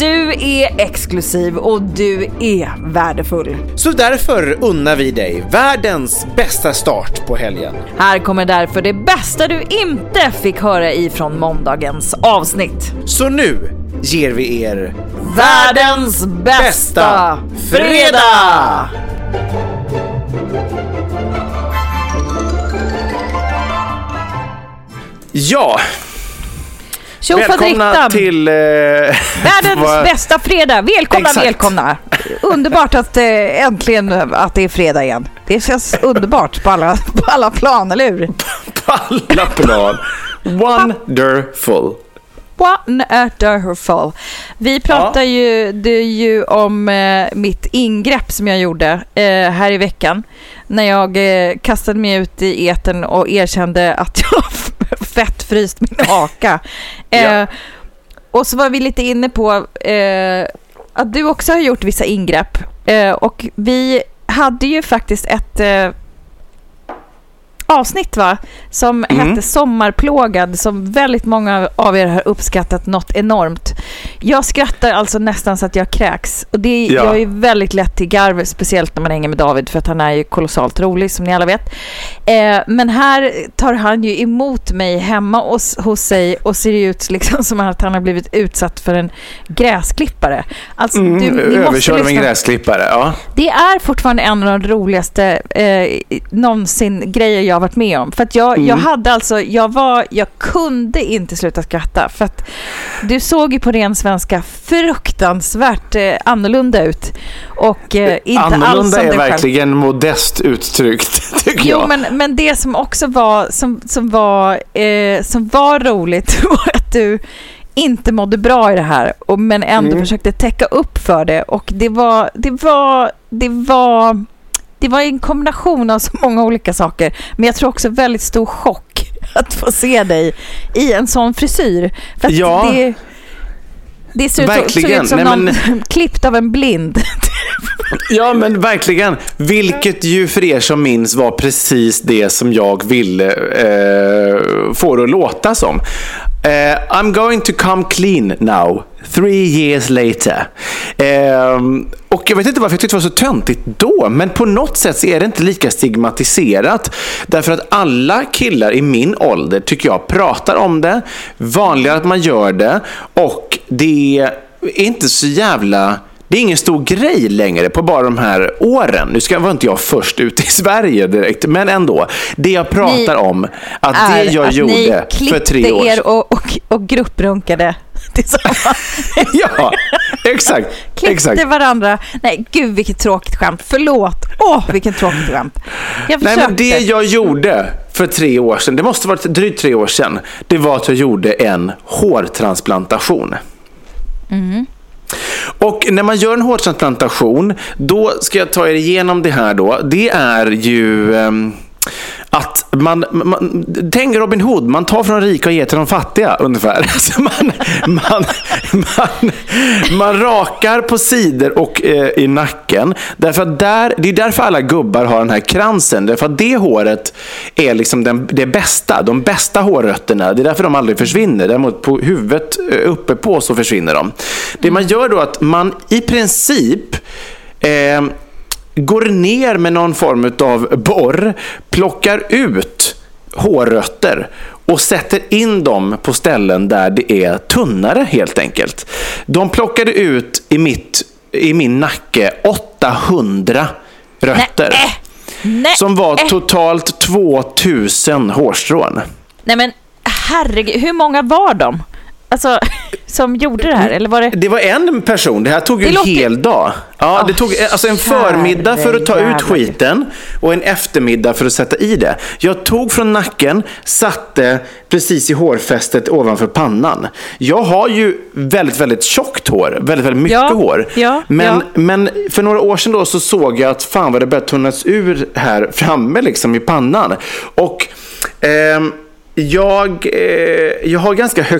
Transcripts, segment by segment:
Du är exklusiv och du är värdefull. Så därför unnar vi dig världens bästa start på helgen. Här kommer därför det bästa du inte fick höra ifrån måndagens avsnitt. Så nu ger vi er Världens bästa fredag! Ja! Välkomna till... Eh, Världens vad- bästa fredag! Välkomna, Exakt. välkomna! Underbart att eh, äntligen att det är fredag igen. Det känns underbart på alla, på alla plan, eller hur? på alla plan. Wonderful. Wonderful. Vi pratar ju, det ju om eh, mitt ingrepp som jag gjorde eh, här i veckan. När jag eh, kastade mig ut i eten och erkände att jag fettfryst min haka. Eh, Ja. Och så var vi lite inne på eh, att du också har gjort vissa ingrepp. Eh, och vi hade ju faktiskt ett eh, avsnitt va? Som Mm. hette Sommarplågad som väldigt många av er har uppskattat något enormt. Jag skrattar alltså nästan så att jag kräks. Och det Ja. jag är väldigt lätt till garv, speciellt när man hänger med David för att han är ju kolossalt rolig som ni alla vet. Eh, men här tar han ju emot mig hemma hos, hos sig och ser ut liksom som att han har blivit utsatt för en gräsklippare. Alltså, Mm, du, ni överkörd av en gräsklippare. Ja. Det är fortfarande en av de roligaste eh, någonsin grejer jag har varit med om. För att jag, jag hade alltså, jag var, jag kunde inte sluta skratta. För att du såg ju på ren svenska fruktansvärt eh, annorlunda ut. Och eh, inte alls Annorlunda som är själv. verkligen modest uttryckt, tycker Jo, jag. men, men det som också var, som, som var, eh, som var roligt var att du inte mådde bra i det här, och, men ändå Mm. försökte täcka upp för det. Och det var, det var, det var, det var en kombination av så många olika saker. Men jag tror också väldigt stor chock att få se dig i en sån frisyr. För Ja. det, det ser ut, såg Verkligen. ut som Nej, någon men- klippt av en blind. Ja, men verkligen. Vilket ju för er som minns var precis det som jag ville eh, få det att låta som. Uh, I'm going to come clean now, three years later. Uh, och jag vet inte varför jag tyckte det var så töntigt då, men på något sätt så är det inte lika stigmatiserat. Därför att alla killar i min ålder, tycker jag, pratar om det. Vanligare att man gör det. Och det är inte så jävla... Det är ingen stor grej längre på bara de här åren. Nu ska, var inte jag först ut i Sverige direkt, men ändå. Det jag pratar Ni om, att det jag att gjorde för tre år er sedan. och, och, och grupprunkade tillsammans. Ja, exakt. Klippte exakt. varandra. Nej, gud vilket tråkigt skämt. Förlåt. Åh, vilket tråkigt skämt. Jag Nej, men det jag gjorde för tre år sedan, det måste varit drygt tre år sedan, det var att jag gjorde en hårtransplantation. Och när man gör en hårtransplantation, då ska jag ta er igenom det här då. Det är ju ehm, att man, man, tänk Robin Hood, man tar från de rika och ger till de fattiga ungefär. Alltså man, man, man, man rakar på sidor och eh, i nacken. Därför att där, det är därför alla gubbar har den här kransen. Därför att det håret är liksom den, det bästa, de bästa hårrötterna. Det är därför de aldrig försvinner. Däremot på huvudet eh, uppe på så försvinner de. Det man gör då är att man i princip eh, går ner med någon form av borr, plockar ut hårrötter och sätter in dem på ställen där det är tunnare helt enkelt. De plockade ut i, mitt, i min nacke 800 rötter. Nej. Nej. Som var totalt 2000 hårstrån. Nej men herregud, hur många var de? Alltså, som gjorde det här? Eller var det... Det var en person. Det här tog ju en låter- hel dag. Ja, det Åh, tog alltså en förmiddag för att ta ut skiten och en eftermiddag för att sätta i det. Jag tog från nacken, satte precis i hårfästet ovanför pannan. Jag har ju väldigt, väldigt tjockt hår. Väldigt, väldigt mycket Ja, hår. ja, men, ja. men för några år sedan då så såg jag att fan vad det började tunnas ur här framme liksom i pannan. Och ehm, jag, eh, jag har ganska högt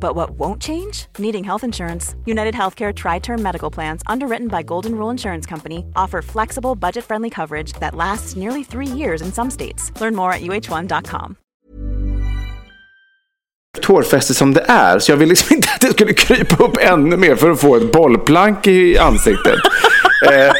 But what won't change? Needing health insurance. United Healthcare Tri Term Medical Plans, underwritten by Golden Rule Insurance Company, offer flexible, budget friendly coverage that lasts nearly three years in some states. Learn more at uh1.com. hårfäste som det är. Så jag ville liksom inte att det skulle krypa upp ännu mer för att få ett bollplank i ansiktet. eh,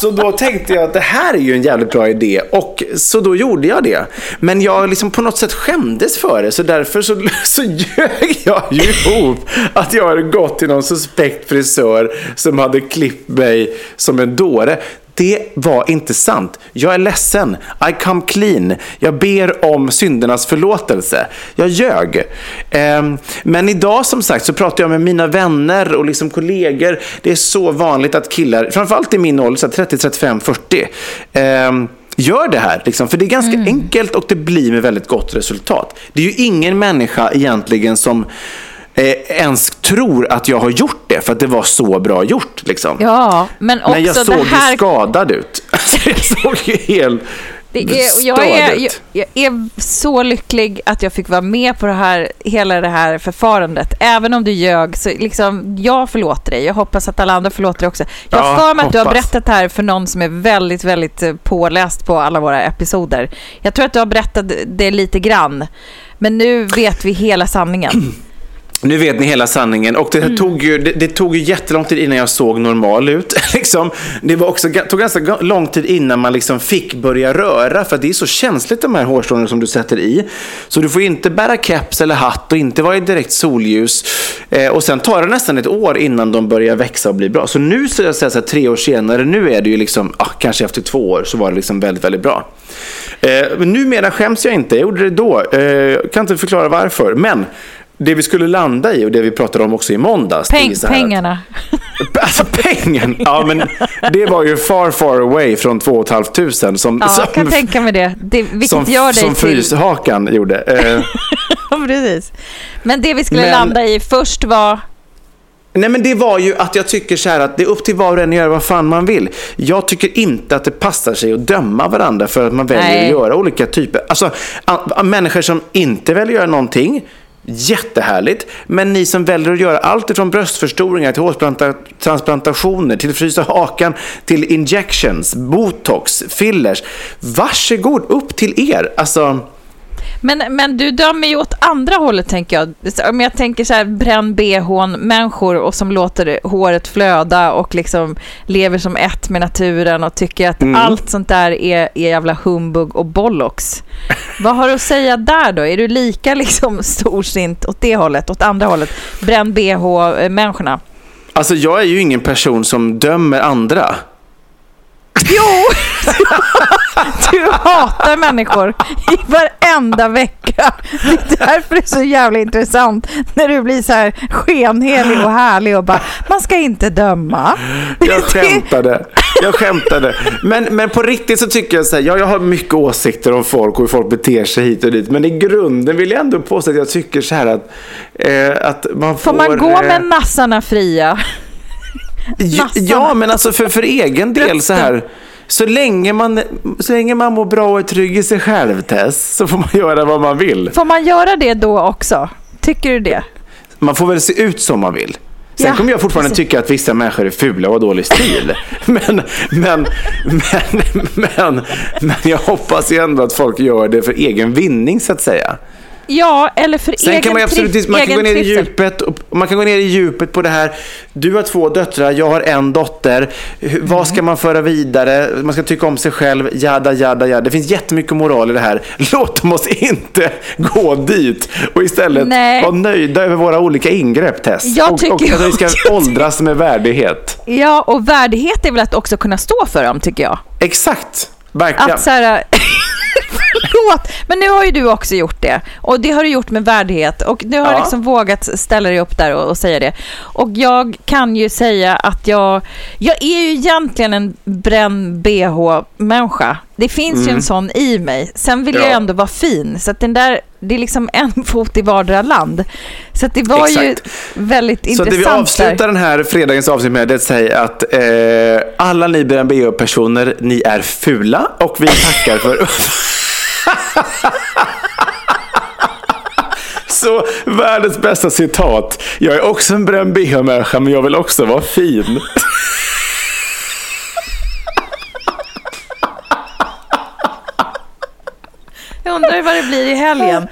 så då tänkte jag att det här är ju en jävligt bra idé. Och så då gjorde jag det. Men jag liksom på något sätt skämdes för det. Så därför så, så ljög jag ju ihop att jag hade gått till någon suspekt frisör som hade klippt mig som en dåre. Det var inte sant. Jag är ledsen. I come clean. Jag ber om syndernas förlåtelse. Jag ljög. Ehm, men idag som sagt så pratar jag med mina vänner och liksom kollegor. Det är så vanligt att killar, framförallt i min ålder, så här 30, 35, 40, ehm, gör det här. Liksom. För det är ganska enkelt och det blir med väldigt gott resultat. Det är ju ingen människa egentligen som eh, ens tror att jag har gjort det för att det var så bra gjort. Liksom. Ja, men också Men jag såg här... ju skadad ut. Alltså, jag såg ju helt Det är, jag, är, jag, jag är så lycklig att jag fick vara med på det här, hela det här förfarandet. Även om du ljög, så liksom, jag förlåter dig. Jag hoppas att alla andra förlåter dig också. Jag Ja, för mig att du har berättat det här för någon som är väldigt, väldigt eh, påläst på alla våra episoder. Jag tror att du har berättat det lite grann. Men nu vet vi hela sanningen. Nu vet ni hela sanningen. Och det, Mm. tog ju, det, det tog ju jättelång tid innan jag såg normal ut. liksom. Det var också, tog ganska ga- lång tid innan man liksom fick börja röra. För det är så känsligt de här hårstråna som du sätter i. Så du får inte bära keps eller hatt och inte vara i direkt solljus. Eh, och sen tar det nästan ett år innan de börjar växa och bli bra. Så nu så jag säga så här, tre år senare, nu är det ju liksom, ah, kanske efter två år så var det liksom väldigt, väldigt bra. Eh, men numera skäms jag inte. Jag gjorde det då. Eh, jag kan inte förklara varför. Men det vi skulle landa i och det vi pratade om också i måndags. Peng, här att- pengarna. Alltså pengen! Ja, men det var ju far, far away från 2 500 som, Ja, som, jag kan tänka mig det. det vilket som, gör dig som till... fryshakan gjorde. Eh, Ja, precis. Men det vi skulle Men- landa i först var... Nej men det var ju att jag tycker så här att det är upp till var och en att göra vad fan man vill. Jag tycker inte att det passar sig att döma varandra för att man väljer Nej. att göra olika typer. Alltså människor som inte väljer att göra någonting, jättehärligt. Men ni som väljer att göra allt ifrån bröstförstoringar till hårtransplantationer, till frysa hakan, till injections, botox, fillers. Varsågod, upp till er. Alltså... Men, men du dömer ju åt andra hållet, tänker jag. Om jag tänker så här, bränn bhn-människor och som låter håret flöda och liksom lever som ett med naturen och tycker att Mm. allt sånt där är, är jävla humbug och bollocks. Vad har du att säga där då? Är du lika liksom storsint åt det hållet, åt andra hållet? Bränn bh-människorna? Alltså jag är ju ingen person som dömer andra. Jo! Du hatar människor i varenda vecka. Det är därför det är så jävla intressant när du blir så här skenhelig och härlig och bara, man ska inte döma. Jag skämtade. Jag skämtade. Men, men på riktigt så tycker jag så här, ja, jag har mycket åsikter om folk och hur folk beter sig hit och dit. Men i grunden vill jag ändå påstå att jag tycker så här att, eh, att man får... Får man gå eh, med nassarna fria? Ja, ja, men alltså för, för egen del så här. Så länge, man, så länge man mår bra och är trygg i sig själv, Tess, så får man göra vad man vill. Får man göra det då också? Tycker du det? Man får väl se ut som man vill. Sen Ja, kommer jag fortfarande precis. tycka att vissa människor är fula och har dålig stil. Men, men, men, men, men jag hoppas ju ändå att folk gör det för egen vinning, så att säga. Ja, eller för Sen egen, kan man absolut man kan gå ner i djupet och man kan gå ner i djupet på det här. Du har två döttrar, jag har en dotter. Mm. Vad ska man föra vidare? Man ska tycka om sig själv, jada, jada, jada. Det finns jättemycket moral i det här. Låt oss inte gå dit och istället Nej. vara nöjda över våra olika ingrepp, Tess. Jag och, och att vi ska åldras med värdighet. Ja, och värdighet är väl att också kunna stå för dem, tycker jag. Exakt, verkligen. Att så här, förlåt, men nu har ju du också gjort det. Och det har du gjort med värdighet. Och du har Ja. liksom vågat ställa dig upp där och, och säga det. Och jag kan ju säga att jag, jag är ju egentligen en bränn bh-människa. Det finns ju en sån i mig. Sen vill jag Mm. Ja. ändå vara fin. Så att den där, det är liksom en fot i vardera land. Så att det var ju Exakt. väldigt Så intressant. det vi där. avslutar den här fredagens avsnitt med att säga att eh, alla ni BNBO-personer, ni är fula och vi tackar för... Så världens bästa citat. Jag är också en bränd BH-människa men jag vill också vara fin. Jag undrar vad det blir i helgen.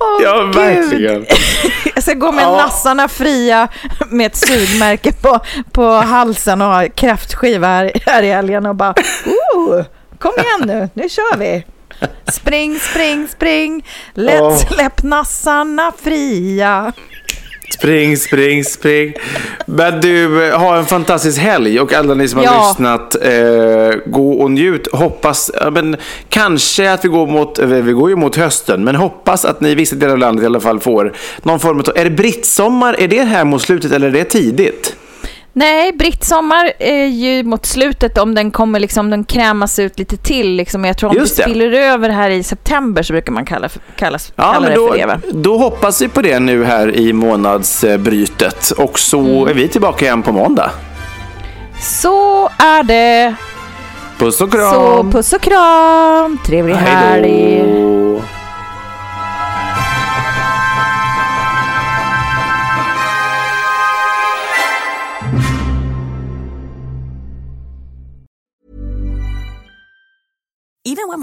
Åh, Ja, Gud. verkligen. Jag ska gå med Ja. nassarna fria med ett sugmärke på, på halsen och ha kräftskiva här, här i helgen och bara oh, kom igen nu, nu kör vi. Spring, spring, spring, lätt Åh. släpp nassarna fria. Spring, spring, spring. Men du, eh, ha en fantastisk helg och alla ni som har Ja. lyssnat, eh, gå och njut. Hoppas, men kanske att vi går mot, eh, vi går ju mot hösten, men hoppas att ni i vissa delar av landet i alla fall får någon form av, är det brittsommar, är det här mot slutet eller är det tidigt? Nej, brittsommar är ju mot slutet om den kommer liksom, den krämas ut lite till liksom. Jag tror om Just det spiller över här i september så brukar man kalla, för, kallas, Ja, kalla men det då, för det va? då hoppas vi på det nu här i månadsbrytet och så Mm. är vi tillbaka igen på måndag. Så är det. Puss och kram! Så puss och kram. Trevlig helg.